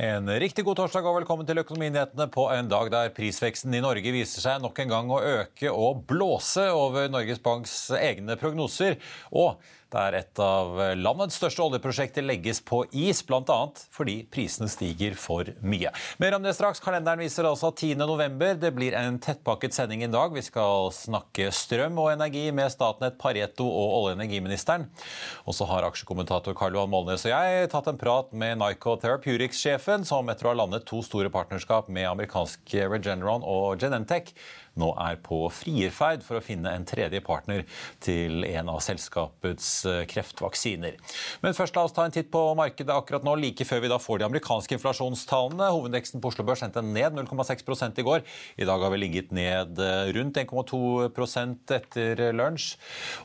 En riktig god torsdag og velkommen til Økonominyhetene på en dag der prisveksten i Norge viser seg nok en gang å øke og blåse over Norges Banks egne prognoser. Og der et av landets største oljeprosjekter legges på is, bl.a. fordi prisene stiger for mye. Mer om det straks. Kalenderen viser altså 10. november. Det blir en tettpakket sending i dag. Vi skal snakke strøm og energi med Statnett, Pareto og olje- og energiministeren. Og så har aksjekommentator Karl Johan Molnes og jeg tatt en prat med Nyco Therapeutics-sjefen, som etter å ha landet to store partnerskap med amerikanske Regeneron og Genentech, nå er på frierferd for å finne en tredje partner til en av selskapets eh, kreftvaksiner. Men først la oss ta en titt på markedet akkurat nå, like før vi da får de amerikanske inflasjonstallene. Hovedveksten på Oslo Børs endte ned 0,6 i går. I dag har vi ligget ned eh, rundt 1,2 etter lunsj.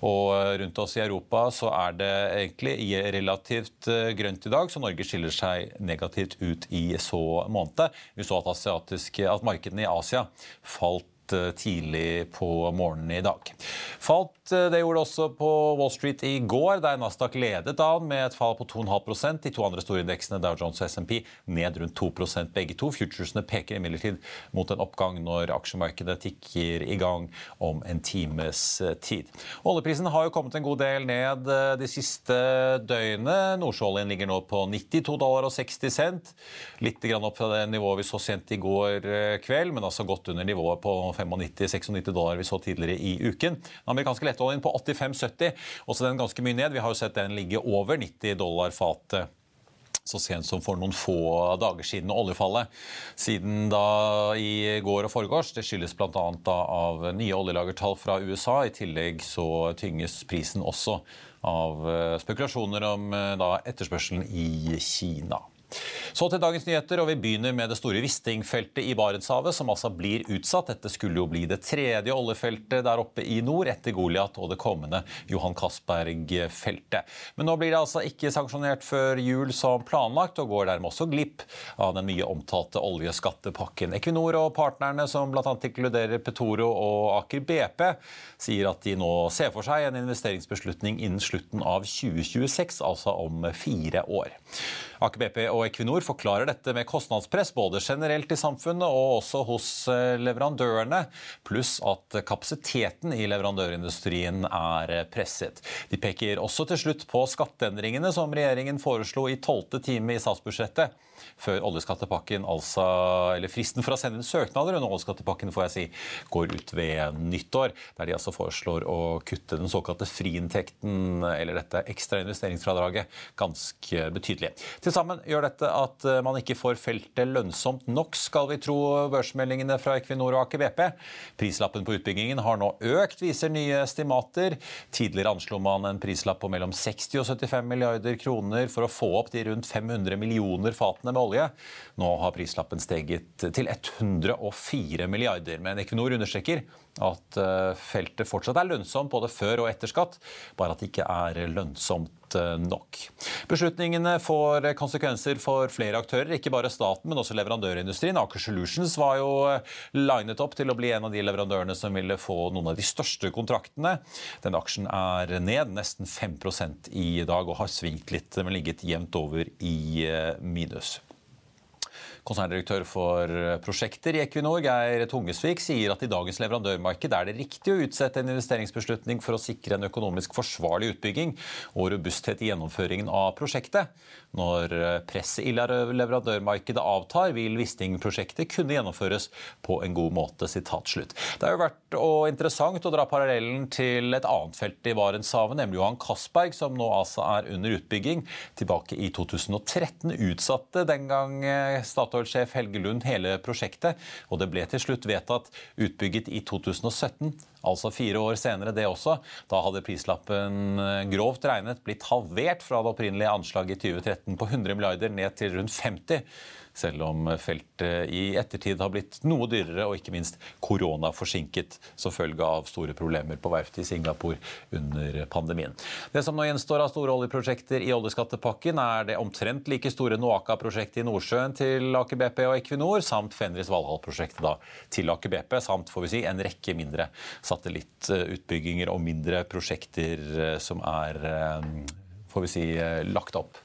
Og eh, rundt oss i Europa så er det egentlig relativt grønt i dag, så Norge skiller seg negativt ut i så måned. Vi så at, at markedene i Asia falt eh, tidlig på morgenen i dag. Falt eh, det gjorde det også på Wall Street i går, der Nasdaq ledet dagen med et fall på 2,5% De to andre store indeksene, Dow Jones og SMP, ned rundt 2% begge to. Futuresene peker imidlertid mot en oppgang når aksjemarkedet tikker i gang om en times eh, tid. Oljeprisen har jo kommet en god del ned eh, de siste døgnene. Nordsjøoljen ligger nå på 92 dollar og 60 cent. Litt opp fra det nivået vi så sent i går eh, kveld, men altså godt under nivået på 95-96 dollar vi så tidligere i uken. Den amerikanske lettoljen på 85,70, også den ganske mye ned. Vi har jo sett den ligge over 90 dollar fatet så sent som for noen få dager siden. Oljefallet siden da i går og foregårs det skyldes bl.a. av nye oljelagertall fra USA. I tillegg så tynges prisen også av eh, spekulasjoner om eh, da, etterspørselen i Kina. Så til dagens nyheter, og vi begynner med det store Wisting-feltet i Barentshavet, som altså blir utsatt. Dette skulle jo bli det tredje oljefeltet der oppe i nord, etter Goliat og det kommende Johan Castberg-feltet. Men nå blir det altså ikke sanksjonert før jul som planlagt, og går dermed også glipp av den mye omtalte oljeskattepakken. Equinor og partnerne, som bl.a. inkluderer Petoro og Aker BP, sier at de nå ser for seg en investeringsbeslutning innen slutten av 2026, altså om fire år. Aker BP og Equinor forklarer dette med kostnadspress både generelt i samfunnet og også hos eh, leverandørene, pluss at kapasiteten i leverandørindustrien er presset. De peker også til slutt på skatteendringene som regjeringen foreslo i tolvte time i statsbudsjettet før oljeskattepakken, altså, eller fristen for å sende inn søknader under oljeskattepakken får jeg si, går ut ved nyttår. Der de altså foreslår å kutte den såkalte friinntekten, eller dette ekstra investeringsfradraget, ganske betydelig. Til sammen gjør dette at man ikke får feltet lønnsomt nok, skal vi tro børsmeldingene fra Equinor og Aker BP. Prislappen på utbyggingen har nå økt, viser nye estimater. Tidligere anslo man en prislapp på mellom 60 og 75 milliarder kroner for å få opp de rundt 500 millioner fatene med olje. Nå har prislappen steget til 104 milliarder. Men Equinor understreker at eh, feltet fortsatt er lønnsomt både før og etter skatt, bare at det ikke er lønnsomt eh, nok. Beslutningene får konsekvenser for flere aktører, ikke bare staten, men også leverandørindustrien. Aker Solutions var jo eh, linet opp til å bli en av de leverandørene som ville få noen av de største kontraktene. Den aksjen er ned nesten 5% i dag og har svingt litt, men ligget jevnt over i minus. Konserndirektør for prosjekter i Equinor, Geir Tungesvik, sier at i dagens leverandørmarked er det riktig å utsette en investeringsbeslutning for å sikre en økonomisk forsvarlig utbygging og robusthet i gjennomføringen av prosjektet. Når presset i leverandørmarkedet avtar, vil Wisting-prosjektet kunne gjennomføres på en god måte. Det har jo vært interessant å dra parallellen til et annet felt i Barentshavet, nemlig Johan Castberg, som nå altså er under utbygging. Tilbake i 2013 utsatte den gang eh, Statoil-sjef Helge Lund hele prosjektet, og det ble til slutt vedtatt utbygget i 2017. Altså fire år senere, det også. Da hadde prislappen eh, grovt regnet blitt halvert fra det opprinnelige anslaget i 2013 på 100 milliarder ned til rundt 50 selv om feltet i ettertid har blitt noe dyrere og ikke minst korona forsinket som følge av store problemer på verftet i Singapore under pandemien. Det som nå gjenstår av store oljeprosjekter i oljeskattepakken, er det omtrent like store Noaka-prosjektet i Nordsjøen til Aker BP og Equinor, samt Fenris Valhall-prosjektet til Aker BP, samt får vi si, en rekke mindre satellittutbygginger og mindre prosjekter eh, som er eh, får vi si, eh, lagt opp.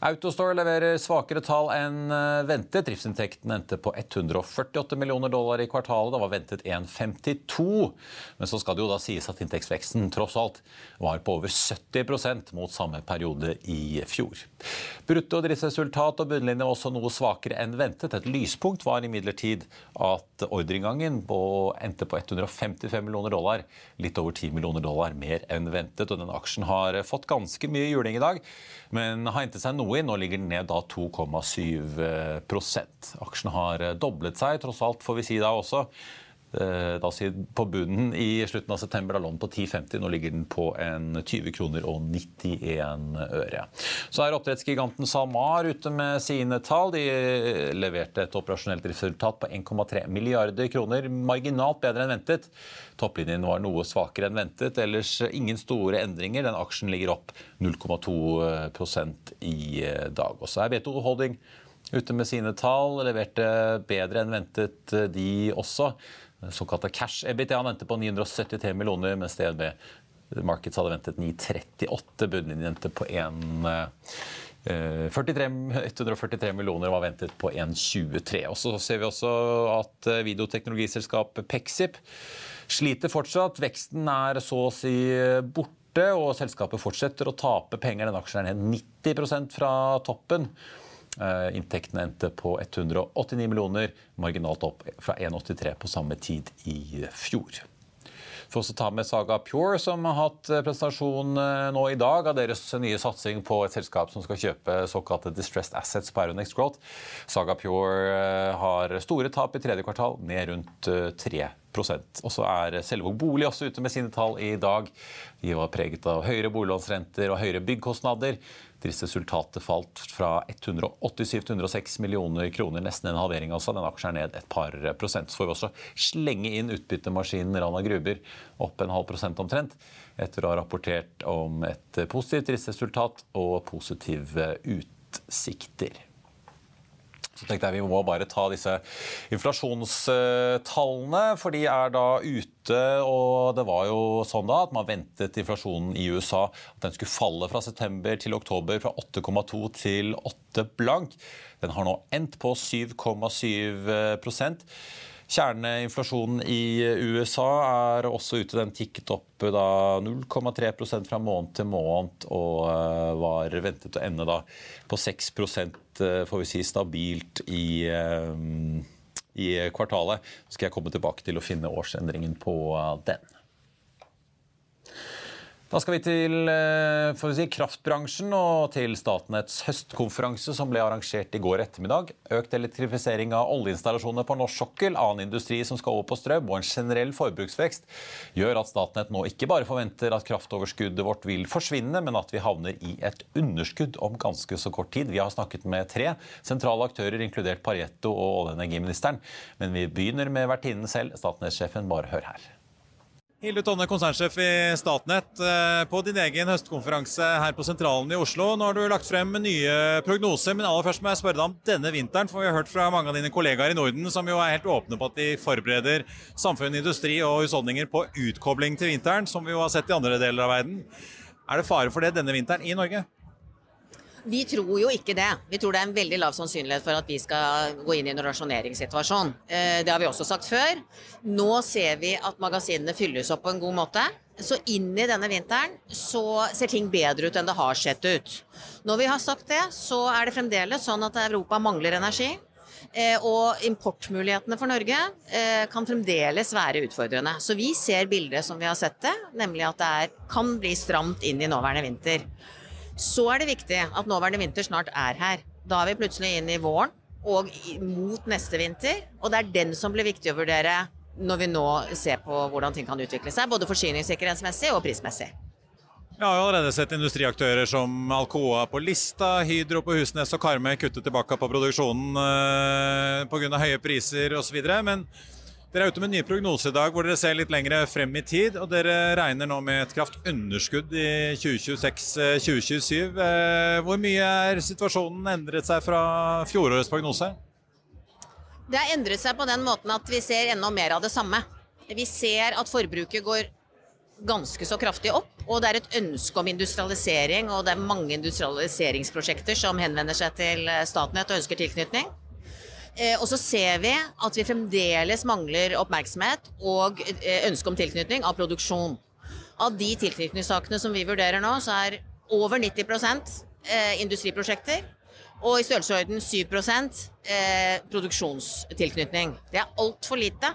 Autostore leverer svakere tall enn eh, ventet. Driftsinntekten endte på 148 millioner dollar i kvartalet. Det var ventet 1,52. Men så skal det jo da sies at inntektsveksten tross alt var på over 70% mot samme periode i fjor. Brutto driftsresultat og bunnlinje var også noe svakere enn ventet. Et lyspunkt var imidlertid at ordreinngangen endte på 155 millioner dollar. Litt over 10 millioner dollar mer enn ventet. Og den aksjen har fått ganske mye juling i dag, men har hentet seg noe noe i. Nå ligger den ned da 2,7% Aksjen har doblet seg, tross alt, får vi si da også. Eh, da på bunnen i slutten av september. Da lå på 10,50. Nå ligger den på en 20 kroner og 91 øre. Så er oppdrettsgiganten SalMar ute med sine tall. De leverte et operasjonelt resultat på 1,3 milliarder kroner. Marginalt bedre enn ventet. Topplinjen var noe svakere enn ventet. Ellers ingen store endringer. Den aksjen ligger opp 0,2% i dag. Og så er B2 Holding ute med sine tall. Leverte bedre enn ventet, de også såkalte cash EBITDA endte på 973 millioner, mens DNB Markets hadde ventet 938. Bunnlinjen endte på 1 43, 143 millioner og var ventet på 1,23. Og Så ser vi også at eh, videoteknologiselskapet Pexip sliter fortsatt. Veksten er så å si borte, og selskapet fortsetter å tape penger. Den aksjen er ned 90% fra toppen. Eh, inntektene endte på 189 millioner, marginalt opp fra 1,83 på samme tid i fjor. Vi får også ta med Saga Pure, som har hatt eh, presentasjon eh, nå i dag av deres nye satsing på et selskap som skal kjøpe såkalte distressed assets på Aeronex Growth. Saga Pure har store tap i tredje kvartal, ned rundt 3% og så er Selvåg bolig også ute med sine tall i dag. De var preget av høyere boliglånsrenter og høyere byggkostnader. Driftsresultatet falt fra 187 til 106 millioner kroner, nesten en halvering. altså. Den aksjen er ned et par prosent. Så får vi også slenge inn utbyttemaskinen Rana Gruber opp en halv prosent omtrent, etter å ha rapportert om et positivt driftsresultat og positive utsikter. Så tenkte jeg vi må bare ta disse inflasjonstallene, for de er da ute. Og det var jo sånn da at man ventet inflasjonen i USA at den skulle falle fra september til oktober fra 8,2 til 8 blank. Den har nå endt på 7,7 Kjerneinflasjonen i USA er også ute. Den tikket opp 0,3 fra måned til måned og eh, var ventet å ende da på 6 eh, får vi si, stabilt i, eh, i kvartalet. Så skal jeg komme tilbake til å finne årsendringen på den. Da skal vi til eh, si, kraftbransjen og til Statnetts høstkonferanse som ble arrangert i går ettermiddag. Økt elektrifisering av oljeinstallasjoner på norsk sokkel, annen industri som skal over på strøm og en generell forbruksvekst gjør at Statnett nå ikke bare forventer at kraftoverskuddet vårt vil forsvinne, men at vi havner i et underskudd om ganske så kort tid. Vi har snakket med tre sentrale aktører, inkludert Pareto og olje- og energiministeren. Men vi begynner med vertinnen selv, Statnett-sjefen. Bare hør her. Hilde Tonne, konsernsjef i Statnett. Eh, på din egen høstkonferanse her på Sentralen i Oslo, nå har du lagt frem nye prognoser. Men aller først må jeg spørre deg om denne vinteren. For vi har hørt fra mange av dine kollegaer i Norden som jo er helt åpne på at de forbereder samfunn, industri og husholdninger på utkobling til vinteren, som vi jo har sett i andre deler av verden. Er det fare for det denne vinteren i Norge? Vi tror jo ikke det. Vi tror det er en veldig lav sannsynlighet for at vi skal gå inn i en rasjoneringssituasjon. Eh, det har vi også sagt før. Nå ser vi at magasinene fylles opp på en god måte. Så inn i denne vinteren så ser ting bedre ut enn det har sett ut. Når vi har sagt det, så er det fremdeles sånn at Europa mangler energi. Eh, og importmulighetene for Norge eh, kan fremdeles være utfordrende. Så vi ser bildet som vi har sett det, nemlig at det er, kan bli stramt inn i nåværende vinter. Så er det viktig at nåværende vinter snart er her. Da er vi plutselig inn i våren og mot neste vinter. Og det er den som blir viktig å vurdere når vi nå ser på hvordan ting kan utvikle seg. Både forsyningssikkerhetsmessig og prismessig. Vi har allerede sett industriaktører som Alcoa på Lista, Hydro på Husnes og Karmøy kutte tilbake på produksjonen eh, pga. høye priser osv. Men dere er ute med nye prognoser i dag hvor dere ser litt lengre frem i tid. Og dere regner nå med et kraftunderskudd i 2026-2027. Eh, hvor mye er situasjonen endret seg fra fjorårets prognose? Det har endret seg på den måten at vi ser enda mer av det samme. Vi ser at forbruket går ganske så kraftig opp, og det er et ønske om industrialisering. Og det er mange industrialiseringsprosjekter som henvender seg til Statnett og ønsker tilknytning. Eh, og så ser vi at vi fremdeles mangler oppmerksomhet og eh, ønske om tilknytning av produksjon. Av de tilknytningssakene som vi vurderer nå, så er over 90 eh, industriprosjekter. Og i størrelsesorden 7% produksjonstilknytning. Det er altfor lite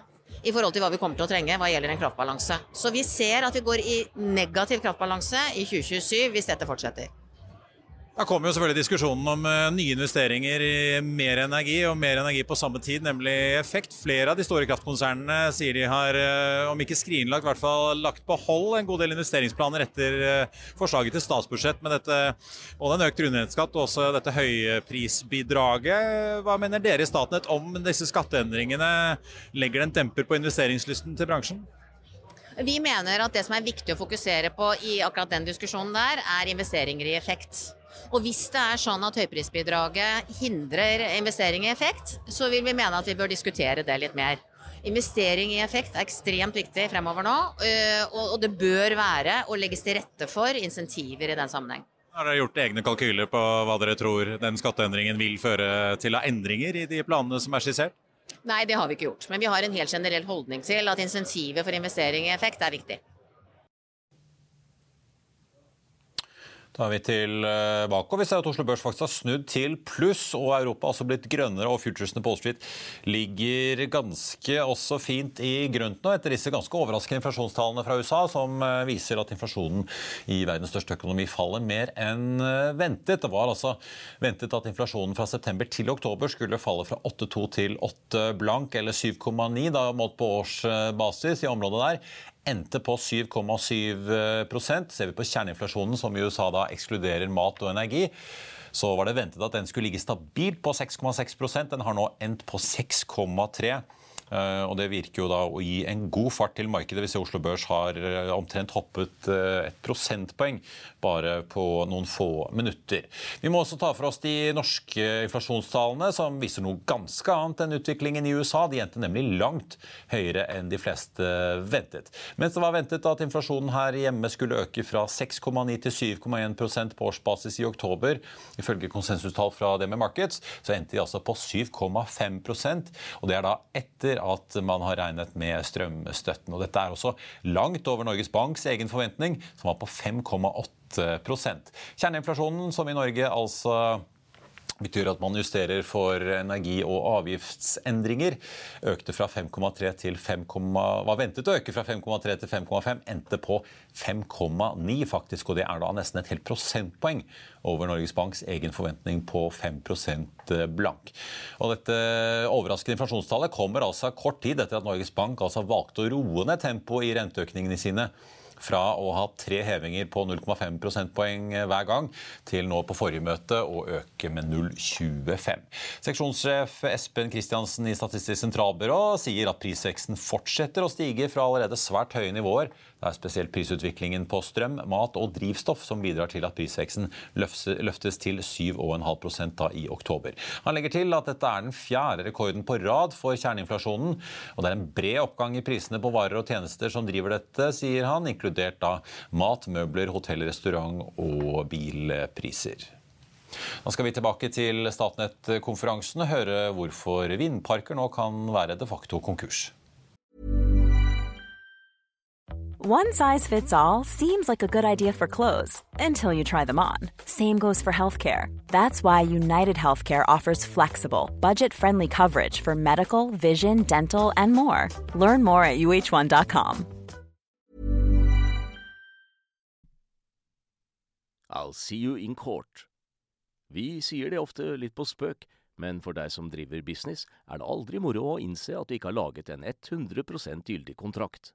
i forhold til hva vi kommer til å trenge hva gjelder en kraftbalanse. Så vi ser at vi går i negativ kraftbalanse i 2027 hvis dette fortsetter. Da kommer jo selvfølgelig diskusjonen om uh, nye investeringer i mer energi, og mer energi på samme tid, nemlig effekt. Flere av de store kraftkonsernene sier de har, uh, om ikke skrinlagt, i hvert fall lagt på hold en god del investeringsplaner etter uh, forslaget til statsbudsjett med dette, både en økt grunnrenteskatt og også dette høyprisbidraget. Hva mener dere i Statnett om disse skatteendringene? Legger det en demper på investeringslysten til bransjen? Vi mener at det som er viktig å fokusere på i akkurat den diskusjonen der, er investeringer i effekt. Og hvis det er sånn at høyprisbidraget hindrer investering i effekt, så vil vi mene at vi bør diskutere det litt mer. Investering i effekt er ekstremt viktig fremover nå, øh, og det bør være å legges til rette for insentiver i den sammenheng. Har dere gjort egne kalkyler på hva dere tror den skatteendringen vil føre til av endringer i de planene som er skissert? Nei, det har vi ikke gjort. Men vi har en helt generell holdning til at insentivet for investering i effekt er viktig. Da er vi tilbake, og vi ser at Oslo Børs faktisk har snudd til pluss, og Europa har også blitt grønnere, og futuresene på Wall Street ligger ganske også fint i grønt nå, etter disse ganske overraskende inflasjonstallene fra USA, som eh, viser at inflasjonen i verdens største økonomi faller mer enn eh, ventet. Det var altså ventet at inflasjonen fra september til oktober skulle falle fra 8,2 til 8 blank, eller 7,9 da målt på årsbasis i området der endte på 7,7% Ser vi på kjerneinflasjonen, som i USA da ekskluderer mat og energi, så var det ventet at den skulle ligge stabilt på 6,6% Den har nå endt på 6,3 Eh, og Det virker jo da å gi en god fart til markedet. Vi ser Oslo Børs har eh, omtrent hoppet eh, et prosentpoeng bare på noen få minutter. Vi må også ta for oss de norske inflasjonstallene, som viser noe ganske annet enn utviklingen i USA. De endte nemlig langt høyere enn de fleste ventet. Mens det var ventet at inflasjonen her hjemme skulle øke fra 6,9 til 7,1% på årsbasis i oktober, ifølge konsensustall fra DME Markets, så endte de altså på 7,5% og det er da etter etter at man har regnet med strømstøtten. Og dette er også langt over Norges Banks egen forventning, som var på 5,8% Kjerneinflasjonen, som i Norge altså betyr at man justerer for energi- og avgiftsendringer. Økte fra 5,3 til 5, var ventet å øke fra 5,3 til 5,5, endte på 5,9 faktisk. Og det er da nesten et helt prosentpoeng over Norges Banks egen forventning på 5% blank. Og dette overraskende inflasjonstallet kommer altså kort tid etter at Norges Bank altså valgte å roe ned tempoet i renteøkningene sine fra å ha tre hevinger på 0,5 prosentpoeng hver gang, til nå på forrige møte å øke med 0,25. Seksjonssjef Espen Kristiansen i Statistisk sentralbyrå sier at prisveksten fortsetter å stige fra allerede svært høye nivåer. Det er spesielt prisutviklingen på strøm, mat og drivstoff som bidrar til at prisveksten løftes til 7,5% da i oktober. Han legger til at dette er den fjerde rekorden på rad for kjerneinflasjonen. og Det er en bred oppgang i prisene på varer og tjenester som driver dette, sier han, inkludert da mat, møbler, hotell, restaurant og bilpriser. Nå skal vi tilbake til Statnett-konferansen og høre hvorfor vindparker nå kan være de facto konkurs. One size fits all seems like a good idea for clothes until you try them on. Same goes for healthcare. That's why United Healthcare offers flexible, budget friendly coverage for medical, vision, dental, and more. Learn more at uh1.com. I'll see you in court. Vi sier det ofte litt på spøk, men for deg som driver business, er det aldri moro å innse at du ikke har laget en 100 gyldig kontrakt.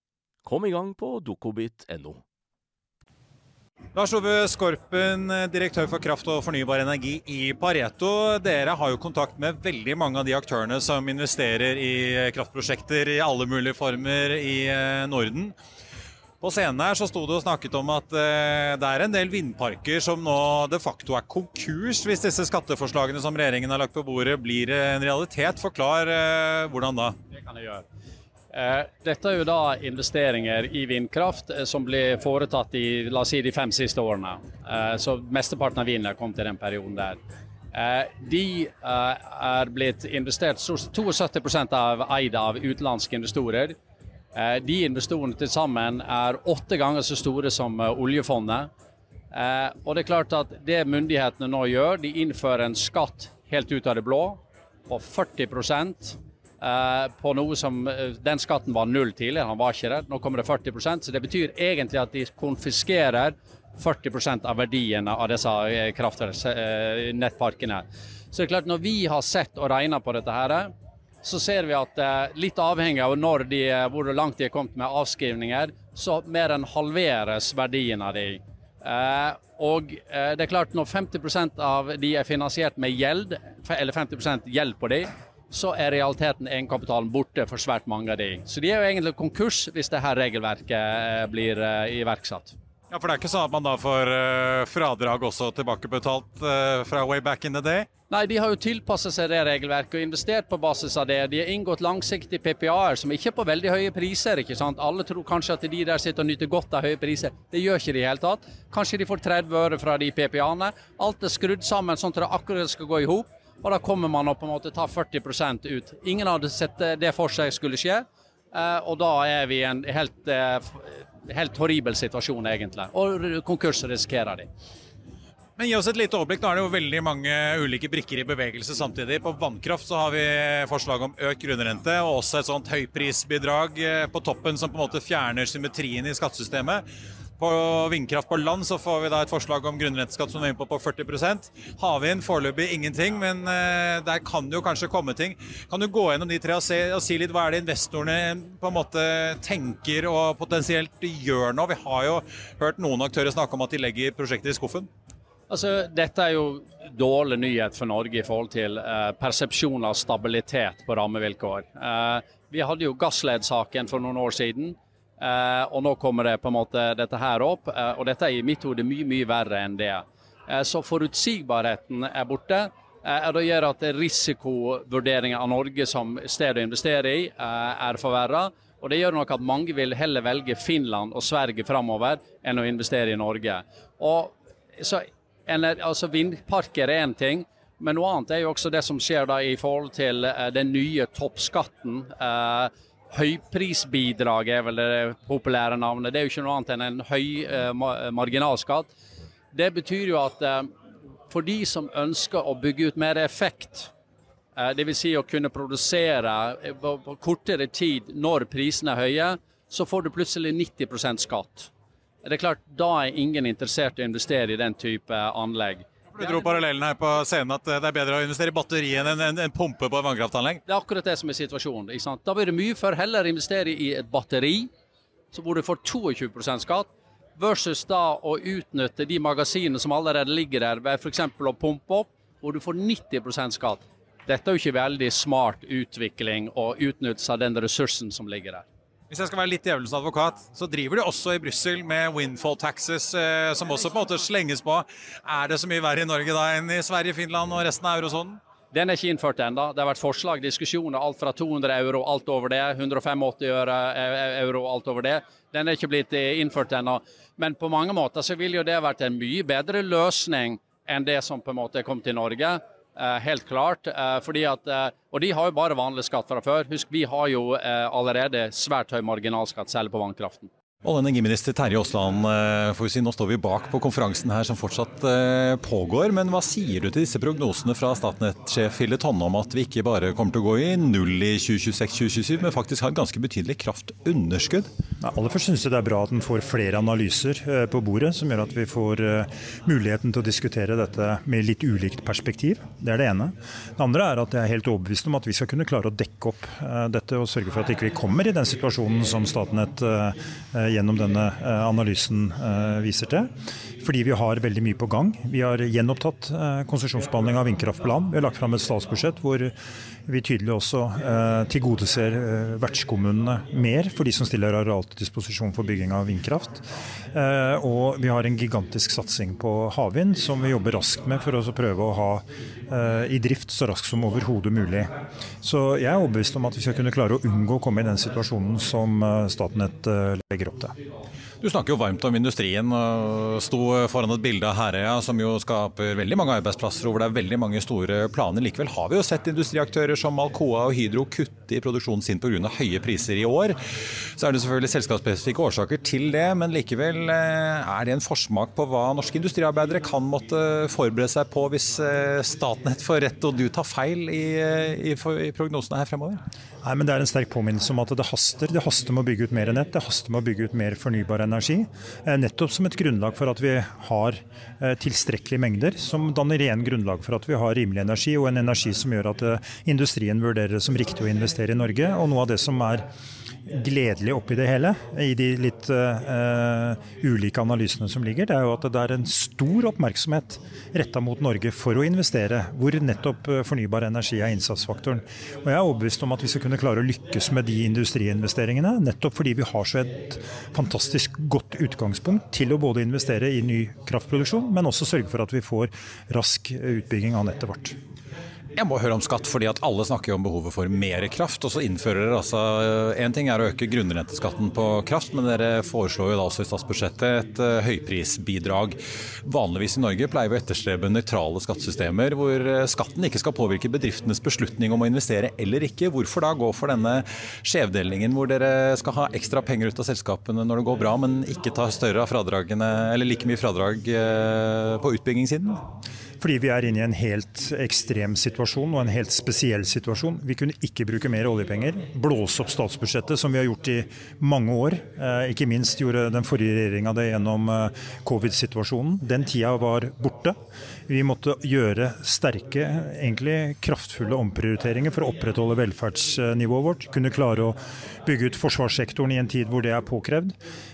Kom i gang på dokobit.no. Lars Ove Skorpen, direktør for kraft og fornybar energi i Pareto. Dere har jo kontakt med veldig mange av de aktørene som investerer i kraftprosjekter i alle mulige former i eh, Norden. På scenen her så sto det og snakket om at eh, det er en del vindparker som nå de facto er konkurs hvis disse skatteforslagene som regjeringen har lagt på bordet blir en realitet. Forklar eh, hvordan da? Det kan jeg gjøre. Eh, dette er jo da investeringer i vindkraft eh, som ble foretatt i la oss si, de fem siste årene. Eh, så Mesteparten av vinden kom til den perioden der. De er blitt investert 72% av eid av utenlandske investorer. De investorene til sammen er åtte ganger så store som oljefondet. Og det er klart at det myndighetene nå gjør, de innfører en skatt helt ut av det blå på 40 Eh, på noe som eh, Den skatten var null tidligere, han var ikke det. Nå kommer det 40% så det betyr egentlig at de konfiskerer 40% av verdiene av disse eh, kraftnettparkene. Så det er klart, når vi har sett og regna på dette her, så ser vi at litt avhengig av når de, hvor langt de er kommet med avskrivninger, så mer enn halveres verdien av de. Og det er klart, når 50% av de er finansiert med gjeld, eller 50% gjeld på de, så er realiteten egenkapitalen borte for svært mange av de. Så de er jo egentlig konkurs hvis dette regelverket eh, blir eh, iverksatt. Ja, For det er ikke sånn at man da får uh, fradrag også tilbakebetalt fra way back in the day? Nei, de har jo tilpasset seg det regelverket og investert på basis av det. De har inngått langsiktige PPA-er som ikke er på veldig høye priser. ikke sant? Alle tror kanskje at de der sitter og nyter godt av høye priser. Det gjør ikke de i hele tatt. Kanskje de får 30 øre fra de PPA-ene. Alt er skrudd sammen sånn at det akkurat skal gå i hop. Og da kommer man å på en måte ta 40% ut. Ingen hadde sett det for seg skulle skje. Eh, og da er vi i en helt, eh, helt horribel situasjon, egentlig. Og konkurs risikerer de. Men Gi oss et lite overblikk. Nå er det jo veldig mange ulike brikker i bevegelse samtidig. På vannkraft så har vi forslag om økt grunnrente og også et sånt høyprisbidrag eh, på toppen som på en måte fjerner symmetrien i skattesystemet. På vindkraft på land så får vi da et forslag om grunnrenteskatt som er innpå på på 40% Havvind foreløpig ingenting, men uh, der kan det jo kanskje komme ting. Kan du gå gjennom de tre og, se, og, si litt hva er det investorene på en måte tenker og potensielt gjør nå? Vi har jo hørt noen aktører snakke om at de legger prosjekter i skuffen. Altså, dette er jo dårlig nyhet for Norge i forhold til eh, persepsjon av stabilitet på rammevilkår. Eh, vi hadde jo Gassled-saken for noen år siden. Uh, og nå kommer det på en måte dette her opp, uh, og dette er i mitt hode mye mye verre enn det. Uh, så forutsigbarheten er borte. og Det gjør at risikovurderingen av Norge som sted å investere i er forverra. Og det gjør nok at mange vil heller velge Finland og Sverige framover enn å investere i Norge. Og så altså Vindparker er én ting, men noe annet er jo også det som skjer da i forhold til den nye toppskatten. Eh, Høyprisbidrag er vel det populære navnet. Det er jo ikke noe annet enn en høy eh, marginalskatt. Det betyr jo at eh, for de som ønsker å bygge ut mer effekt, eh, dvs. Si å kunne produsere eh, på, på, kortere tid når prisene er høye, så får du plutselig 90% skatt. Det er klart, Da er ingen interessert i å investere i den type anlegg. Du dro parallellen her på scenen at det er bedre å investere i batteri enn en, en, pumpe på et vannkraftanlegg? Det er akkurat det som er situasjonen. Da blir det mye for heller investere i et batteri, hvor du får 22% skatt, versus da å utnytte de magasinene som allerede ligger der, ved f.eks. å pumpe opp, hvor du får 90% skatt. Dette er jo ikke veldig smart utvikling og utnyttelse av den ressursen som ligger der. Hvis jeg skal være litt djevelens advokat, så driver de også i Brussel med windfall taxes, eh, som også på en måte slenges på. Er det så mye verre i Norge da enn i Sverige, Finland og resten av eurosonen? Den er ikke innført ennå. Det har vært forslag, diskusjoner, alt fra 200 euro, alt over det. 185 eh, euro, alt over det. Den er ikke blitt eh, innført ennå. Men på mange måter så vil jo det vært en mye bedre løsning enn det som på en måte kommet til Norge. Eh, helt klart. Eh, fordi at, eh, og de har jo bare vanlig skatt fra før. Husk, vi har jo allerede svært høy marginalskatt, selv på vannkraften. Olje- og energiminister Terje Aasland, si, nå står vi bak på konferansen her som fortsatt pågår. Men hva sier du til disse prognosene fra Statnett-sjef Hille Tonne om at vi ikke bare kommer til å gå i null i 2026-2027, men faktisk har et ganske betydelig kraftunderskudd? Nei, aller først synes jeg det er bra at en får flere analyser på bordet, som gjør at vi får muligheten til å diskutere dette med litt ulikt perspektiv. Det er det ene. Det andre er at jeg er helt overbevist om at vi skal kunne klare å dekke opp dette og sørge for at vi ikke kommer i den situasjonen som Statnett gjennom denne analysen viser til. Fordi vi har veldig mye på gang. Vi har gjenopptatt konsesjonsbehandling av vindkraft på land. Vi har lagt fram et statsbudsjett hvor vi tydelig også eh, tilgodeser eh, vertskommunene mer for de som stiller areal til disposisjon for bygging av vindkraft. Eh, og vi har en gigantisk satsing på havvind som vi jobber raskt med for å prøve å ha i drift så raskt som overhodet mulig. Så jeg er overbevist om at vi skal kunne klare å unngå å komme i den situasjonen som Statnett legger opp til. Du snakker jo varmt om industrien sto foran et bilde av Herøya som jo skaper veldig mange arbeidsplasser og hvor det er veldig mange store planer. Likevel har vi jo sett industriaktører som Alcoa og Hydro i produksjonen sin pga. høye priser i år. Så er det selvfølgelig selskapsspesifikke årsaker til det, men likevel eh, er det en forsmak på hva norske industriarbeidere kan måtte forberede seg på hvis eh, Statnett får rett og du tar feil i, i, i prognosene her fremover? Nei, men Det er en sterk påminnelse om at det haster. Det haster med å bygge ut mer nett, det haster med å bygge ut mer fornybar energi. Eh, nettopp som et grunnlag for at vi har eh, tilstrekkelige mengder, som danner igjen grunnlag for at vi har rimelig energi, og en energi som gjør at eh, industrien vurderer det som riktig å investere i Norge. Og noe av det som er gledelig oppi det hele, i de litt uh, ulike analysene som ligger, det er jo at det er en stor oppmerksomhet retta mot Norge for å investere, hvor nettopp fornybar energi er innsatsfaktoren. Og Jeg er overbevist om at vi skal kunne klare å lykkes med de industriinvesteringene, nettopp fordi vi har så et fantastisk godt utgangspunkt til å både investere i ny kraftproduksjon, men også sørge for at vi får rask utbygging av nettet vårt. Jeg må høre om skatt, fordi at alle snakker om behovet for mer kraft. Og så innfører dere altså Én ting er å øke grunnrenteskatten på kraft, men dere foreslår jo da også i statsbudsjettet et uh, høyprisbidrag. Vanligvis i Norge pleier vi å etterstrebe nøytrale skattesystemer hvor eh, skatten ikke skal påvirke bedriftenes beslutning om å investere eller ikke. Hvorfor da gå for denne skjevdelingen hvor dere skal ha ekstra penger ut av selskapene når det går bra, men ikke ta større av fradragene, eller like mye fradrag på utbyggingssiden? Fordi vi er inne i en helt ekstrem situasjon og en helt spesiell situasjon. Vi kunne ikke bruke mer oljepenger. Blåse opp statsbudsjettet, som vi har gjort i mange år. Eh, ikke minst gjorde den forrige regjeringa det gjennom eh, covid-situasjonen. Den tida var borte. Vi måtte gjøre sterke, egentlig kraftfulle omprioriteringer for å opprettholde velferdsnivået vårt. Kunne klare å bygge ut forsvarssektoren i en tid hvor det er påkrevd.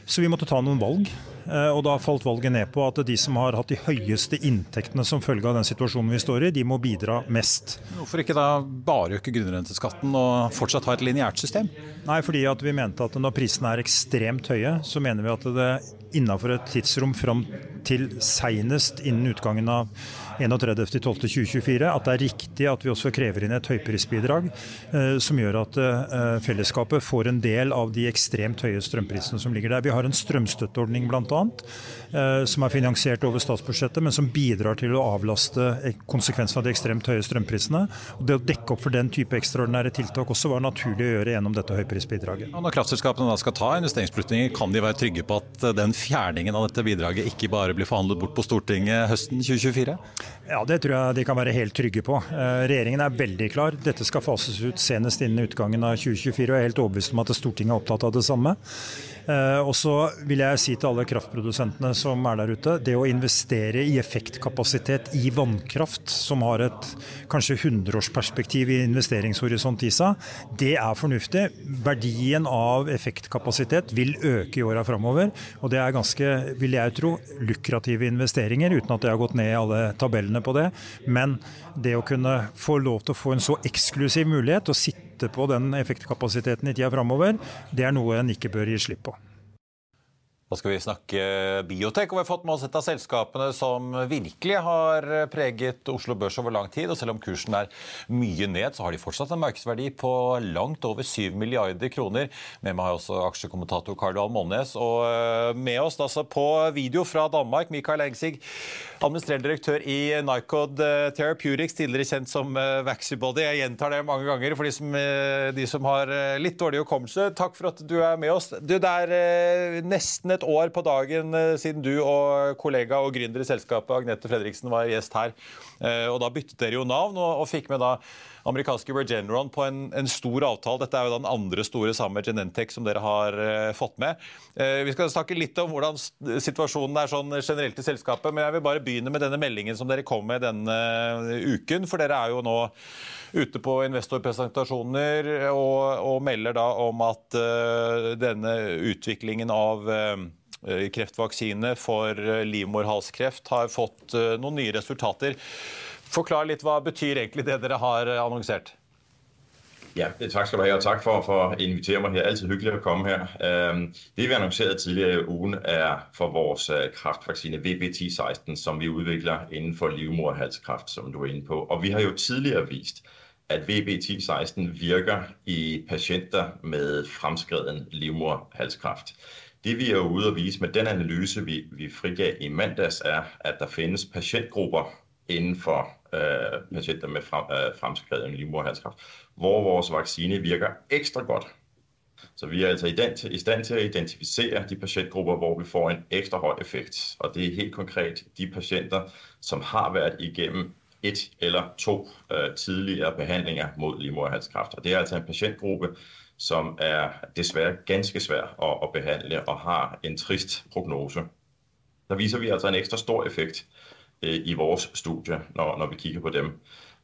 Så vi måtte ta noen valg. Eh, og da falt valget ned på at de som har hatt de høyeste inntektene som følge av den situasjonen vi står i, de må bidra mest. Hvorfor ikke da bare øke grunnrenteskatten og fortsatt ha et lineært system? Nei, fordi at vi mente at når prisene er ekstremt høye, så mener vi at det innafor et tidsrom fram til seinest innen utgangen av 31.12.2024 at det er riktig at vi også krever inn et høyprisbidrag eh, som gjør at eh, fellesskapet får en del av de ekstremt høye strømprisene som ligger der. Vi har en strømstøtteordning bl.a. Eh, som er finansiert over statsbudsjettet, men som bidrar til å avlaste konsekvensene av de ekstremt høye strømprisene. Og det å dekke opp for den type ekstraordinære tiltak også var naturlig å gjøre gjennom dette høyprisbidraget. Når kraftselskapene da skal ta investeringsbeslutninger, kan de være trygge på at den fjerningen av dette bidraget ikke bare blir forhandlet bort på Stortinget høsten 2024? Ja, Det tror jeg de kan være helt trygge på. Eh, regjeringen er veldig klar. Dette skal fases ut senest innen utgangen av 2024. og Jeg er helt overbevist om at Stortinget er opptatt av det samme. Eh, og så vil jeg si til alle kraftprodusentene som er der ute, det å investere i effektkapasitet i vannkraft, som har et kanskje 100-årsperspektiv i investeringshorisont i seg, det er fornuftig. Verdien av effektkapasitet vil øke i åra framover. Og det er ganske, vil jeg tro, lukrative investeringer, uten at jeg har gått ned i alle tabellene på det. Men det å kunne få lov til å få en så eksklusiv mulighet, å sitte kutte på den effektkapasiteten i tida framover, det er noe en ikke bør gi slipp på. Da skal vi snakke biotek, og vi har fått med oss et av selskapene som virkelig har preget Oslo Børs over lang tid. og Selv om kursen er mye ned, så har de fortsatt en markedsverdi på langt over 7 milliarder kroner. Med meg har jeg også aksjekommentator Karl Johan Molnes. Og eh, med oss altså på video fra Danmark, Mikael Engsig, administrerende direktør i Nycod eh, Therapeutics, tidligere kjent som eh, Vaxibody. Jeg gjentar det mange ganger for de som, de som har litt dårlig hukommelse. Takk for at du er med oss. Du, det er nesten et år på dagen eh, siden du og kollega og gründer i selskapet Agnete Fredriksen var gjest her. Eh, og Da byttet dere jo navn og, og fikk med da amerikanske Regeneron på en, en, stor avtale. Dette er jo den andre store sammen med Genentech som dere har uh, fått med. Uh, vi skal snakke litt om hvordan situasjonen er sånn generelt i selskapet, men jeg vil bare begynne med denne meldingen som dere kom med denne uken. For dere er jo nå ute på investorpresentasjoner og, og melder da om at uh, denne utviklingen av kreftvaksine for livmorhalskreft har fått noen nye resultater. Forklar litt, hva betyr egentlig det dere har eh, annonsert? Ja, tak skal du ha, og tak for, for at invitere meg. her. er altid hyggelig å komme her. Det vi annonserte tidligere i ugen, er for vores øh, kraftvaksine VB1016, som vi udvikler innenfor livmorhalskraft, som du er inne på. Og vi har jo tidligere vist, at VB1016 virker i patienter med fremskreden livmorhalskraft. Det vi er ude å vise med den analyse vi, vi frigav i mandags, er at det finnes pasientgrupper innenfor øh, patienter med frem, øh, fremskreden livmorhalskræft, hvor vores vaccine virker ekstra godt. Så vi er altså i, stand til at identificere de patientgrupper, hvor vi får en ekstra høj effekt. Og det er helt konkret de patienter, som har været igennem et eller to øh, tidligere behandlinger mod livmoderhalskræft. Og det er altså en patientgruppe, som er desværre ganske svær at, at behandle og har en trist prognose. Der viser vi altså en ekstra stor effekt i vores studie, når, når vi kigger på dem.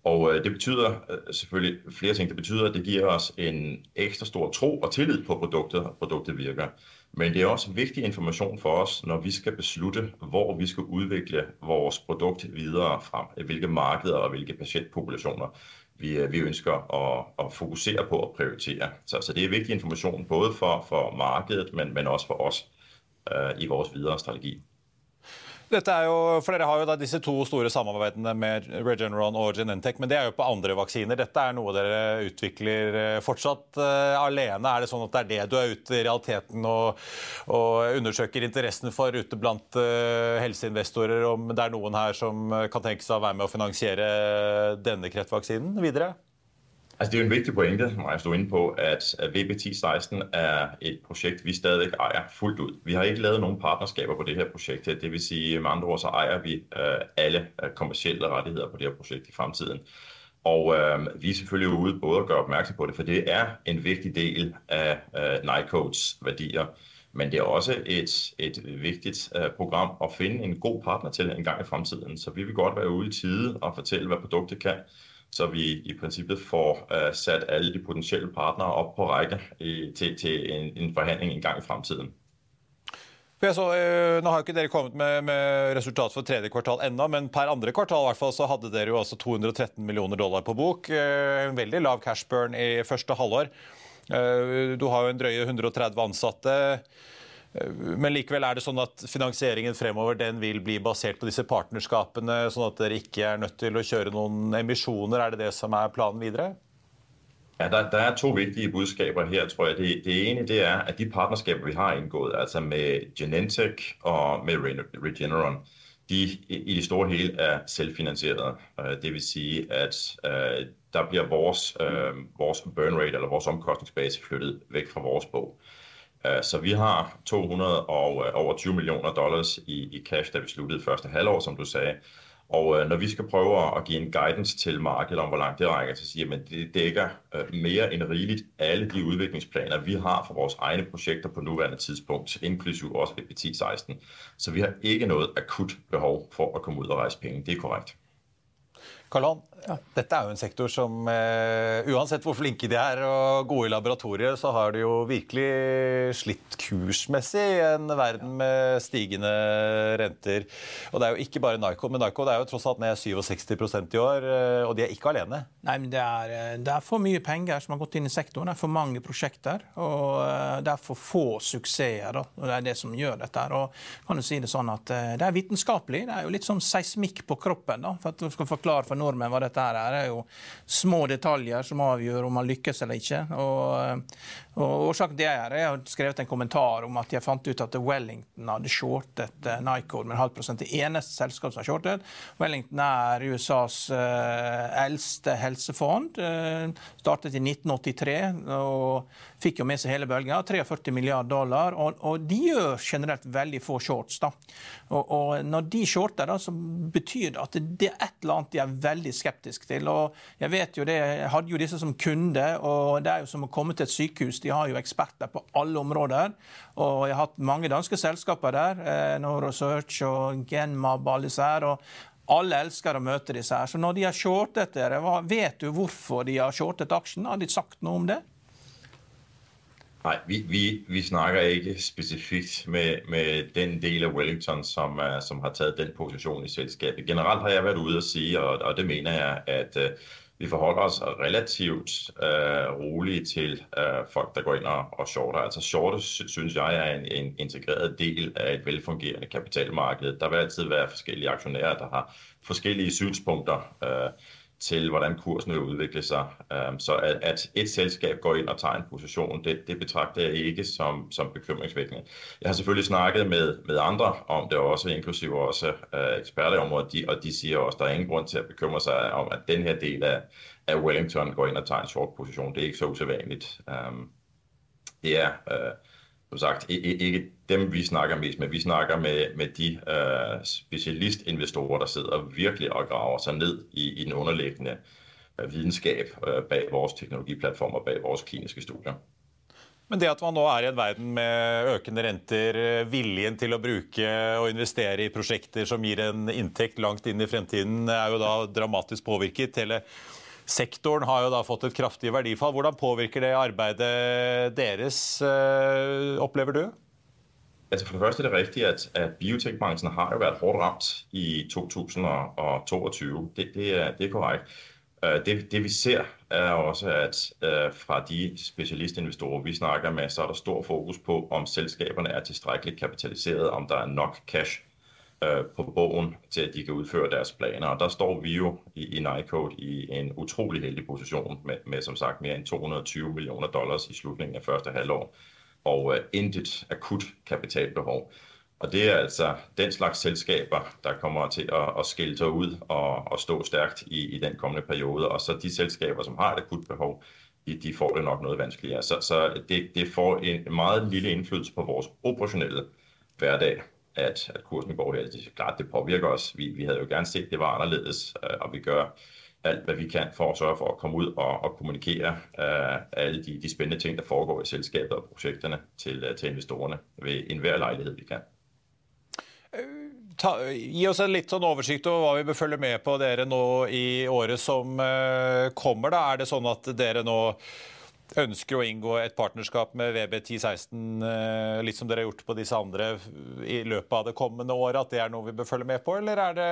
Og øh, det betyder øh, selvfølgelig flere ting. Det betyder, at det giver os en ekstra stor tro og tillid på produktet, og produktet virker. Men det er også vigtig information for os, når vi skal beslutte, hvor vi skal udvikle vores produkt videre frem. Hvilke markeder og hvilke patientpopulationer vi, vi ønsker at, at fokusere på og prioritere. Så, så det er vigtig information både for, for markedet, men, men også for os uh, i vores videre strategi. Dette er jo, for Dere har jo da disse to store samarbeidene med Regeneron og Genentech, men det er jo på andre vaksiner. Dette er noe dere utvikler eh, fortsatt uh, alene. Er det sånn at det er det du er ute i realiteten og, og undersøker interessen for ute blant uh, helseinvestorer, om det er noen her som kan tenke seg å være med å finansiere denne kreftvaksinen videre? Altså, det er jo en vigtig pointe, jeg stå inde på, at VB1016 er et projekt, vi stadigvæk ejer fuldt ud. Vi har ikke lavet nogen partnerskaber på det her projekt her. Det vil sige, med andre ord, så ejer vi øh, alle kommersielle rettigheder på det her projekt i fremtiden. Og øh, vi er selvfølgelig ude både at gøre opmærksom på det, for det er en vigtig del af øh, Nycodes værdier. Men det er også et, et vigtigt øh, program at finde en god partner til en gang i fremtiden. Så vi vil godt være ude i tide og fortælle, hvad produktet kan så vi i princippet får uh, sat alle de potentielle partnere opp på række til, til en, en forhandling en gang i fremtiden. Så, uh, nå har ikke dere kommet med, med resultat for tredje kvartal ennå, men per andre kvartal hvert fall, så hadde dere jo altså 213 millioner dollar på bok. Uh, en veldig lav cash burn i første halvår. Du har jo en drøye 130 ansatte. Men likevel er det sånn at finansieringen fremover den vil bli basert på disse partnerskapene, sånn at dere ikke er nødt til å kjøre noen emisjoner. Er det det som er planen videre? Ja, der, der er to viktige budskaper her, tror jeg. Det, det ene det er at de partnerskaper vi har inngått, altså med Genentech og med Regeneron, de i det store hele er selvfinansierte. Dvs. det vil si at uh, der blir vores, uh, vores burn rate, eller vores omkostningsbase, flyttet vekk fra vores bog. Øh, så vi har 200 og over 20 millioner dollars i, i cash, da vi sluttede første halvår, som du sagde. Og øh, når vi skal prøve at give en guidance til markedet om, hvor langt det rækker, så siger man, at det dækker mere end rigeligt alle de udviklingsplaner, vi har for vores egne projekter på nuværende tidspunkt, inklusiv også VP1016. Så vi har ikke noget akut behov for at komme ud og rejse penge. Det er korrekt. Karl ja. Dette er jo en sektor som uh, uansett hvor flinke de er og gode i laboratoriet, så har de jo virkelig slitt kursmessig i en verden med stigende renter. Og det er jo ikke bare Nycod, men Nycod er jo tross alt ned 67% i år, uh, og de er ikke alene. Nei, men det er, eh, det er, for mye penger som har gått inn i sektoren. Det er for mange prosjekter, og uh, det er for få suksesser. Da, og Det er det som gjør dette. og kan du si Det sånn at det er vitenskapelig. Det er jo litt som seismikk på kroppen. da, for at du skal forklare for nordmenn hva det dette her er jo små detaljer som avgjør om man lykkes eller ikke. Og, og Årsaken til det er jeg har skrevet en kommentar om at jeg fant ut at Wellington hadde shortet uh, Nycode med en halv prosent. Det eneste selskapet som har shortet. Wellington er USAs uh, eldste helsefond. Uh, startet i 1983 og fikk jo med seg hele bølga. 43 milliarder dollar. Og, og, de gjør generelt veldig få shorts. da. Og, og Når de shorter, da, så betyr det at det er et eller annet de er veldig skeptiske til. og Jeg vet jo det, jeg hadde jo disse som kunde, og det er jo som å komme til et sykehus de har jo eksperter på alle områder. Og jeg har hatt mange danske selskaper der. Eh, Norosearch og Genmab, alle disse her. og alle elsker å møte disse her. Så når de har shortet dere, vet du hvorfor de har shortet aksjen? Har de sagt noe om det? Nei, vi, vi, vi, snakker ikke specifikt med, med, den del av Wellington som, uh, som, har tatt den position i selskapet. Generelt har jeg vært ude og sige, og, og det mener jeg, at uh, vi forholder oss relativt uh, rolig til uh, folk, der går inn og, og shorter. Altså shorter, synes jeg er en, en, integreret del av et velfungerende kapitalmarked. Der vil alltid være forskellige aktionærer, der har forskellige synspunkter uh, til hvordan kursen vil udvikle sig. Så at, et selskab går ind og tager en position, det, det betragter jeg ikke som, som bekymringsvækkende. Jeg har selvfølgelig snakket med, med andre om det også, inklusive også uh, eksperter i området, de, og de siger også, at der er ingen grund til at bekymre sig om, at den her del af Wellington går ind og tager en short position. Det er ikke så usædvanligt. Det er... Uh, som sagt ikke dem vi snakker mest med. Vi snakker med, med de uh, spesialistinvestorer der sitter virkelig og graver seg ned i, i den underliggende uh, vitenskap uh, bak vores teknologiplattformer, bak vores kliniske studier. Men det at man nå er i en verden med økende renter, viljen til å bruke og investere i prosjekter som gir en inntekt langt inn i fremtiden, er jo da dramatisk påvirket. Hele Sektoren har jo da fått et kraftig verdifall. Hvordan påvirker det arbeidet deres, øh, opplever du? Altså for det første er det riktig at, at biotekbranchen har jo vært hårdt ramt i 2022. Det, det, er, det er, korrekt. Øh, det, det, vi ser, er også at uh, fra de specialistinvestorer, vi snakker med, så er der stor fokus på om selskaberne er tilstrækkeligt kapitaliseret, om der er nok cash Øh, på bogen til at de kan udføre deres planer. Og der står vi jo i, i Nycode i en utrolig heldig position med, med som sagt mere end 220 millioner dollars i slutningen af første halvår og uh, intet akut kapitalbehov. Og det er altså den slags selskaber, der kommer til at, at skille sig ud og, og stå stærkt i, i den kommende periode. Og så de selskaber, som har et akut behov, de, de får det nok noget vanskeligere. Så, så det, det får en meget lille indflydelse på vores operationelle hverdag, at, at kursen går her. Det klart, det påvirker os. Vi, vi havde jo gerne set, at det var anderledes, øh, og vi gør alt, hvad vi kan for at sørge for at komme ud og, og kommunikere uh, alle de, de spændende ting, der foregår i selskabet og projekterne til, uh, til investorerne ved enhver lejlighed, vi kan. Ta, gi oss en litt sånn oversikt over hva vi bør følge med på dere nå i året som uh, kommer. Da. Er det sånn at dere nå ønsker å inngå et partnerskap med VB1016, uh, litt som dere har gjort på disse andre i løpet av det kommende året, at det er noe vi bør følge med på, eller er det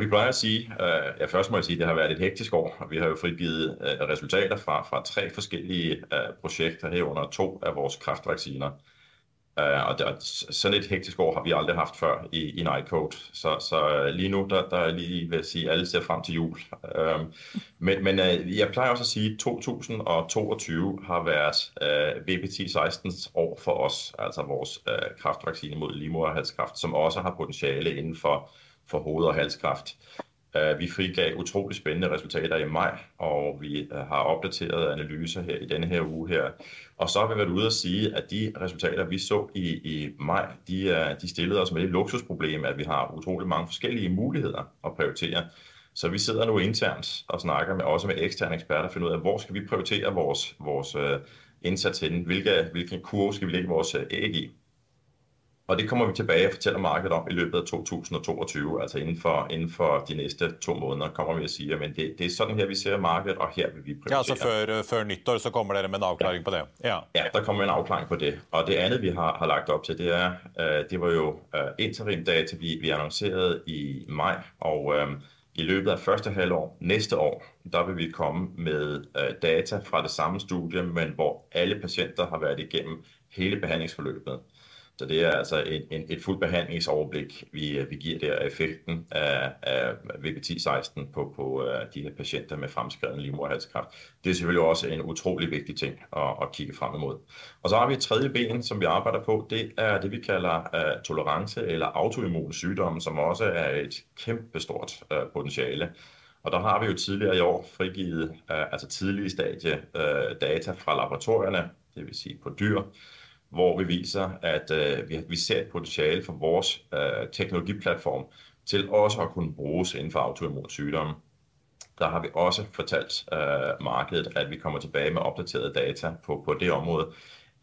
vi plejer at sige, øh, ja, først må jeg sige, at det har været et hektisk år. Vi har jo frigivet øh, resultater fra, fra tre forskellige øh, projekter herunder to af vores kraftvacciner. Øh, og der, sådan et hektisk år har vi aldrig haft før i, i Nightcode. Så, så lige nu, der, der er lige vil jeg sige, at alle ser frem til jul. Øh, men men øh, jeg plejer også at sige, at 2022 har været uh, VP1016's år for os, altså vores øh, kraftvaccine mod livmoderhalskræft, som også har potentiale inden for, for hoved- og halskræft. Uh, vi frigav utrolig spændende resultater i maj, og vi uh, har opdateret analyser her i denne her uge her. Og så har vi været ude og sige, at de resultater, vi så i, i maj, de, uh, de stillede os med det luksusproblem, at vi har utrolig mange forskellige muligheder at prioritere. Så vi sidder nu internt og snakker med, også med eksterne eksperter, og finder ud af, hvor skal vi prioritere vores, vores indsats hen, hvilke, hvilken kurve skal vi lægge vores æg i. Og det kommer vi tilbage og fortæller markedet om i løbet af 2022, altså inden for, inden for de næste to måneder kommer vi at sige, at det, det er sådan her, vi ser markedet, og her vil vi prioritere. Ja, så før, før nyttår så kommer dere med en afklaring på det? Ja. ja, der kommer en afklaring på det. Og det andet, vi har, har lagt op til, det er, uh, det var jo uh, interim data, vi, vi annoncerede i maj, og uh, i løbet af første halvår næste år, der vil vi komme med uh, data fra det samme studie, men hvor alle patienter har været igennem hele behandlingsforløbet. Så det er altså en, en, et fuldt behandlingsoverblik, vi, vi giver der effekten af, af VP1016 på, på uh, de her patienter med fremskreden livmoderhalskræft. Det er selvfølgelig også en utrolig vigtig ting at, at kigge frem imod. Og så har vi et tredje ben, som vi arbejder på. Det er det, vi kalder uh, tolerance eller autoimmun sygdomme, som også er et kæmpestort uh, potentiale. Og der har vi jo tidligere i år frigivet uh, altså tidlige stadie uh, data fra laboratorierne, det vil sige på dyr, hvor vi viser, at øh, vi, ser et potentiale for vores øh, teknologiplatform til også at kunne bruges innenfor autoimmun sygdomme. Der har vi også fortalt øh, markedet, at vi kommer tilbake med oppdaterte data på, på det område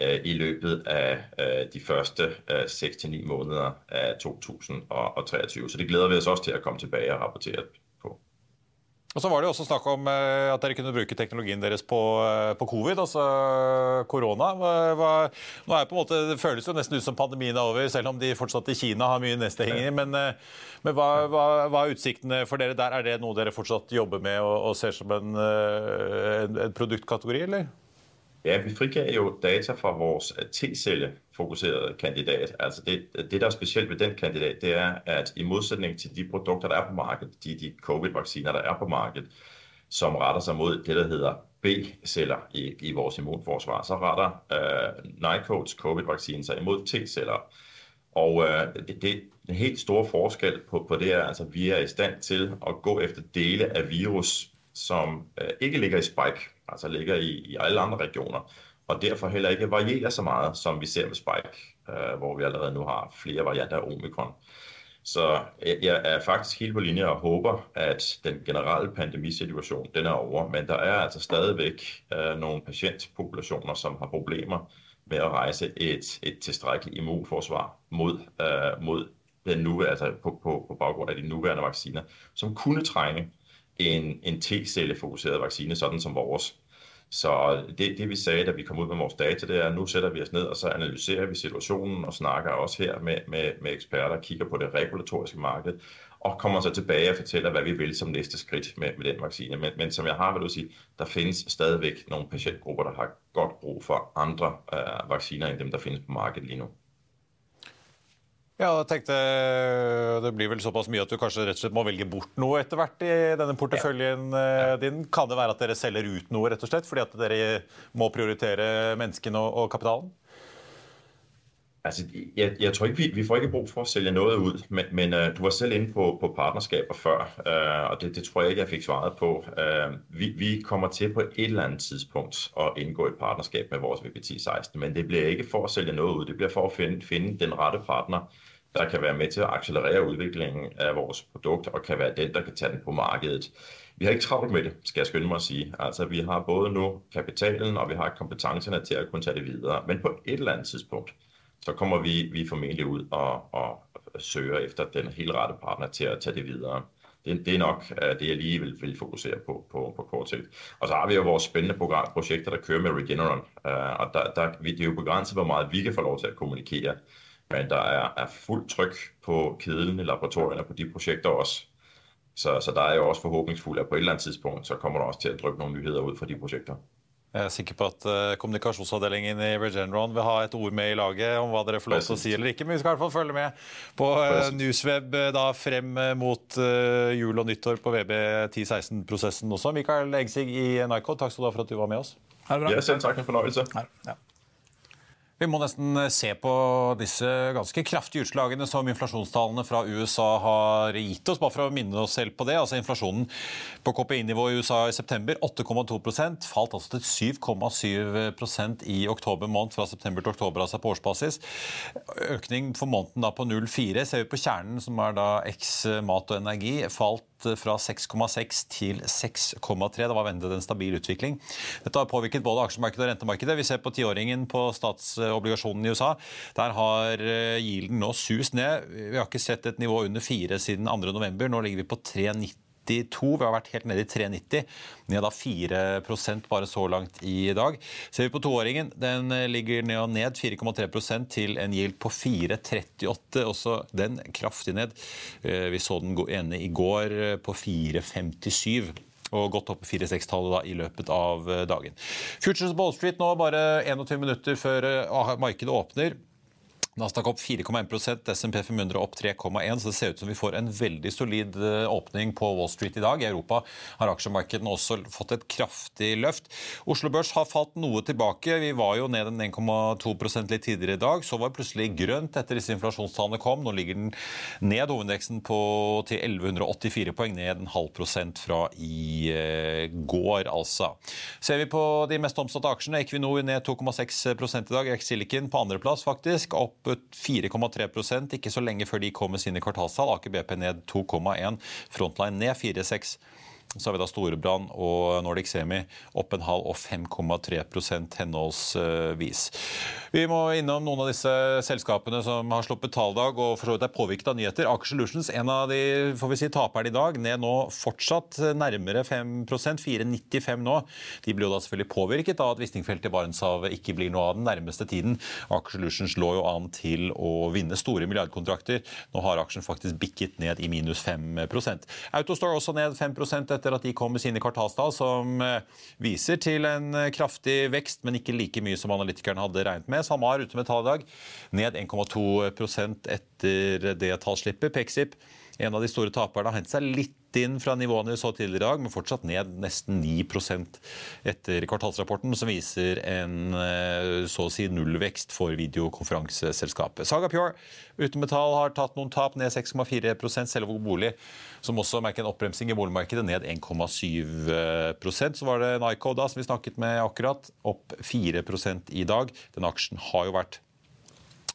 øh, i løbet af øh, de første seks 6-9 måneder av 2023. Så det glæder vi oss også til å komme tilbake og rapportere og så var det jo også snakk om eh, at dere kunne bruke teknologien deres på, eh, på covid, altså korona. Nå er på en måte, Det føles jo nesten ut som pandemien er over, selv om de fortsatt i Kina har mye nedstenginger. Men, eh, men hva, hva, hva, er utsiktene for dere der? Er det noe dere fortsatt jobber med og, og ser som en, en, en produktkategori, eller? Ja, vi frigav jo data fra vores T-celle-fokuserede kandidat. Altså det, det, der er specielt ved den kandidat, det er, at i modsætning til de produkter, der er på markedet, de, de covid-vacciner, der er på markedet, som retter sig mod det, der hedder B-celler i, i vores immunforsvar, så retter øh, Nycodes covid-vaccine sig imod T-celler. Og øh, det, det, den helt store forskel på, på det er, altså vi er i stand til at gå efter dele af virus, som øh, ikke ligger i spike, altså ligger i, i alle andre regioner, og derfor heller ikke varierer så mye som vi ser med Spike, øh, hvor vi allerede nå har flere varianter av omikron. Så jeg er faktisk helt på linje og håber, at den generelle pandemisituation den er over, men der er altså stadigvæk øh, noen patientpopulationer, som har problemer med å rejse et, et tilstrekkelig immunforsvar mot, øh, mot nuværende altså på, på, på bakgrunn av de nuværende vacciner, som kunne trenge en, en T-cellefokuseret vaksine, sådan som vores. Så det, det vi sagde, da vi kom ud med vores data, det er, at nu sætter vi os ned, og så analyserer vi situationen og snakker også her med, med, med eksperter, kigger på det regulatoriske marked, og kommer så tilbage og fortæller, hvad vi vil som næste skridt med, med den vaccine. Men, men som jeg har vil du sige, der findes stadigvæk nogle patientgrupper, der har godt brug for andre øh, vacciner end dem, der findes på markedet lige nu. Ja, jeg tenkte Det blir vel såpass mye at du kanskje rett og slett må velge bort noe etter hvert i denne porteføljen ja. Ja. din. Kan det være at dere selger ut noe rett og slett, fordi at dere må prioritere menneskene og, og kapitalen? Altså, jeg, jeg tror ikke, vi, vi får ikke brug for at sælge noget ud, men, men uh, du var selv inde på, på partnerskaber før, uh, og det, det tror jeg ikke, jeg fik svaret på. Uh, vi, vi kommer til på et eller andet tidspunkt at indgå et partnerskab med vores VPT16, men det bliver ikke for at sælge noget ud, det bliver for at finde, finde den rette partner, der kan være med til at accelerere udviklingen af vores produkt, og kan være den, der kan tage den på markedet. Vi har ikke travlt med det, skal jeg skynde mig at sige. Altså, vi har både nu kapitalen, og vi har kompetencerne til at kunne tage det videre. Men på et eller andet tidspunkt, så kommer vi, vi formentlig ud og, og søger efter den helt rette partner til at tage det videre. Det, det er nok det, jeg lige vil, vil fokusere på, på på kort sigt. Og så har vi jo vores spændende program, projekter, der kører med Regeneron. Uh, og der, der, det er jo begrænset, hvor meget vi kan få lov til at kommunikere. Men der er, er fuldt tryk på kedlen i laboratorierne på de projekter også. Så, så der er jo også forhåbningsfuldt, at på et eller andet tidspunkt, så kommer der også til å dryppe noen nyheter ut fra de prosjekter. Jeg er sikker på at uh, kommunikasjonsavdelingen i Regeneron vil ha et ord med i laget om hva dere får lov til å si eller ikke. Men vi skal i hvert fall følge med på uh, Newsweb uh, da frem mot jul og nyttår på VB1016-prosessen også. Mikael Egsig i Nyco, takk skal du ha for at du var med oss. Ha det bra. Ja, selv takk. En fornøyelse. Ja. Vi må nesten se på disse ganske kraftige utslagene som inflasjonstallene fra USA har gitt oss. bare for å minne oss selv på det. Altså Inflasjonen på KPI-nivå i USA i september 8,2% falt altså til 7,7% i oktober måned fra september til oktober, altså på årsbasis. Økning for måneden da på 0,4. Ser vi på kjernen, som er da X mat og energi, falt fra 6,6 til 6,3. Det var ventet en stabil utvikling. Dette har påvirket både aksjemarkedet og rentemarkedet. Vi ser på tiåringen på statsobligasjonen i USA. Der har eh, yielden nå sust ned. Vi har ikke sett et nivå under 4 siden 2.11. Nå ligger vi på 3,90 3,92. Vi har vært helt nede i 3,90. Ned da 4% bare så langt i dag. Ser vi på toåringen, den ligger ned og ned 4,3% til en yield på 4,38. Også den kraftig ned. Eh, vi så den ene i går eh, på 4,57 og gått opp 4-6-tallet i løpet av eh, dagen. Futures Ball Street nå bare 21 minutter før markedet åpner. Nasdaq opp 4,1% SMP 500 opp 3,1 så det ser ut som vi får en veldig solid eh, åpning på Wall Street i dag. I Europa har aksjemarkedene også fått et kraftig løft. Oslo Børs har falt noe tilbake. Vi var jo ned en 1,2 litt tidligere i dag. Så var det plutselig grønt etter disse inflasjonstallene kom. Nå ligger den ned hovedindeksen til 1184 poeng, ned en halv prosent fra i eh, går, altså. Ser vi på de mest omsatte aksjene, Equinor ned 2,6% i dag. Ex-Silicon på andreplass, faktisk. opp 4,3% ikke så lenge før de kom med sine kvartalstall. Aker BP ned 2,1, Frontline ned 4,6. Så har vi da Storebrand og Nordic Semi opp en halv og 5,3% henholdsvis. Vi må innom noen av disse selskapene som har sluppet talldag og for så vidt er påvirket av nyheter. Aker Solutions, en av de får vi si, taperne i dag, ned nå fortsatt nærmere 5% 4,95 nå. De blir jo da selvfølgelig påvirket av at Wisting-feltet i Barentshavet ikke blir noe av den nærmeste tiden. Aker Solutions lå jo an til å vinne store milliardkontrakter. Nå har aksjen faktisk bikket ned i minus 5% Autostore også ned 5 etter at de kom med sine kvartalstall, som eh, viser til en eh, kraftig vekst, men ikke like mye som analytikerne hadde regnet med. SalMar ute med tall i dag, ned 1,2% etter det tallslippet. Pexip, en av de store taperne, har hentet seg litt inn fra nivåene vi så tidligere i dag, men fortsatt ned nesten 9% etter kvartalsrapporten, som viser en eh, så å si nullvekst for videokonferanseselskapet. Saga Pure uten metall har tatt noen tap, ned 6,4 Selvåg bolig, som også merker en oppbremsing i boligmarkedet, ned 1,7% Så var det Nyco da, som vi snakket med akkurat, opp 4 i dag. Den aksjen har jo vært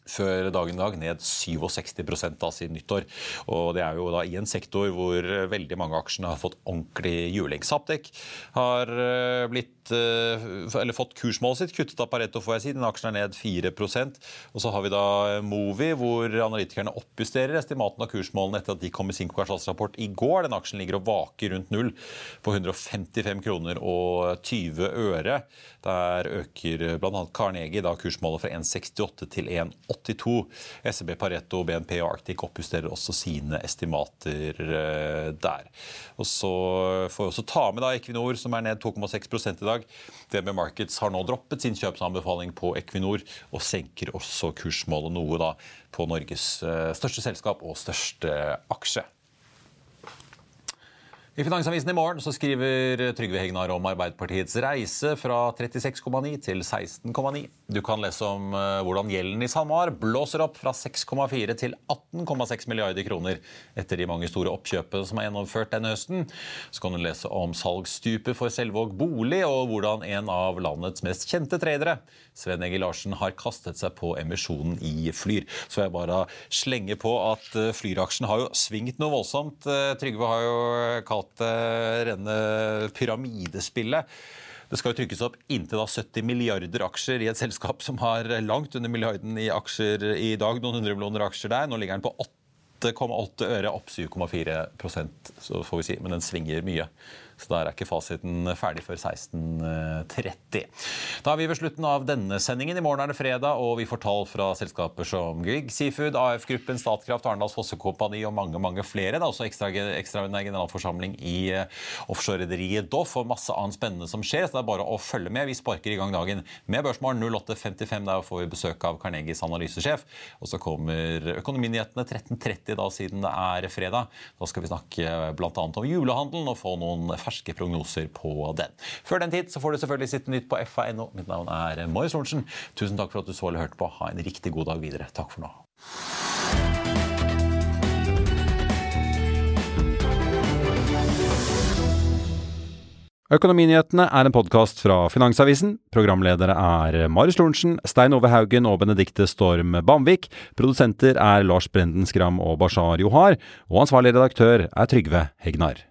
før dagen i dag ned 67% da siden nyttår. Og Det er jo da i en sektor hvor veldig mange aksjene har fått ordentlig juling. Saptek har eh, blitt, eh, eller fått kursmålet sitt kuttet av Pareto, får jeg si. Den aksjen er ned 4% Og så har vi da Movi, hvor analytikerne oppjusterer estimaten av kursmålene etter at de kom med sin kvartalsrapport i går. Den aksjen ligger og vaker rundt null på 155 kroner og 20 øre. Der øker bl.a. Carnegie kursmålet fra 1,68 til 1,82. SEB Pareto, BNP og Arctic oppjusterer også sine estimater der. Og så får vi også ta med da Equinor, som er ned 2,6% i dag. DB Markets har nå droppet sin kjøpsanbefaling på Equinor og senker også kursmålet noe da på Norges største selskap og største aksje. I Finansavisen i morgen så skriver Trygve Hegnar om Arbeiderpartiets reise fra 36,9 til 16,9. Du kan lese om uh, hvordan gjelden i SalMar blåser opp fra 6,4 til 18,6 milliarder kroner etter de mange store oppkjøpene som er gjennomført denne høsten. Så kan du lese om salgsstupet for Selvåg bolig, og hvordan en av landets mest kjente tradere, Sven Egil Larsen, har kastet seg på emisjonen i Flyr. Så jeg bare slenger på at uh, Flyr-aksjen har jo svingt noe voldsomt. Uh, Trygve har jo kalt kalt rene pyramidespillet. Det skal jo trykkes opp inntil da 70 milliarder aksjer i et selskap som har langt under milliarden i aksjer i dag. Noen hundre millioner aksjer der. Nå ligger den på 8,8 øre, opp 7,4% så får vi si. Men den svinger mye. Så der er ikke fasiten ferdig før 16.30. Da er vi ved slutten av denne sendingen. I morgen er det fredag, og vi får tall fra selskaper som Grieg Seafood, AF-gruppen, Statkraft, Arendals Fossekompani og mange mange flere. Det er også ekstraordinær ekstra generalforsamling i eh, offshorerederiet Doff og masse annet spennende som skjer. Så det er bare å følge med. Vi sparker i gang dagen med Børsmorgen 08.55. Der får vi besøk av Carnegies analysesjef. Og så kommer Økonominyhetene 13.30 da, siden det er fredag. Da skal vi snakke bl.a. om julehandelen og få noen ferske prognoser på den. Før den tid så får du selvfølgelig sitte nytt på fa.no. Mitt navn er Marius Lorentzen. Tusen takk for at du så eller hørte på. Ha en riktig god dag videre. Takk for nå. Økonominyhetene er en podkast fra Finansavisen. Programledere er Marius Lorentzen, Stein Ove Haugen og Benedikte Storm Bamvik. Produsenter er Lars Brenden Skram og Bashar Johar. Og ansvarlig redaktør er Trygve Hegnar.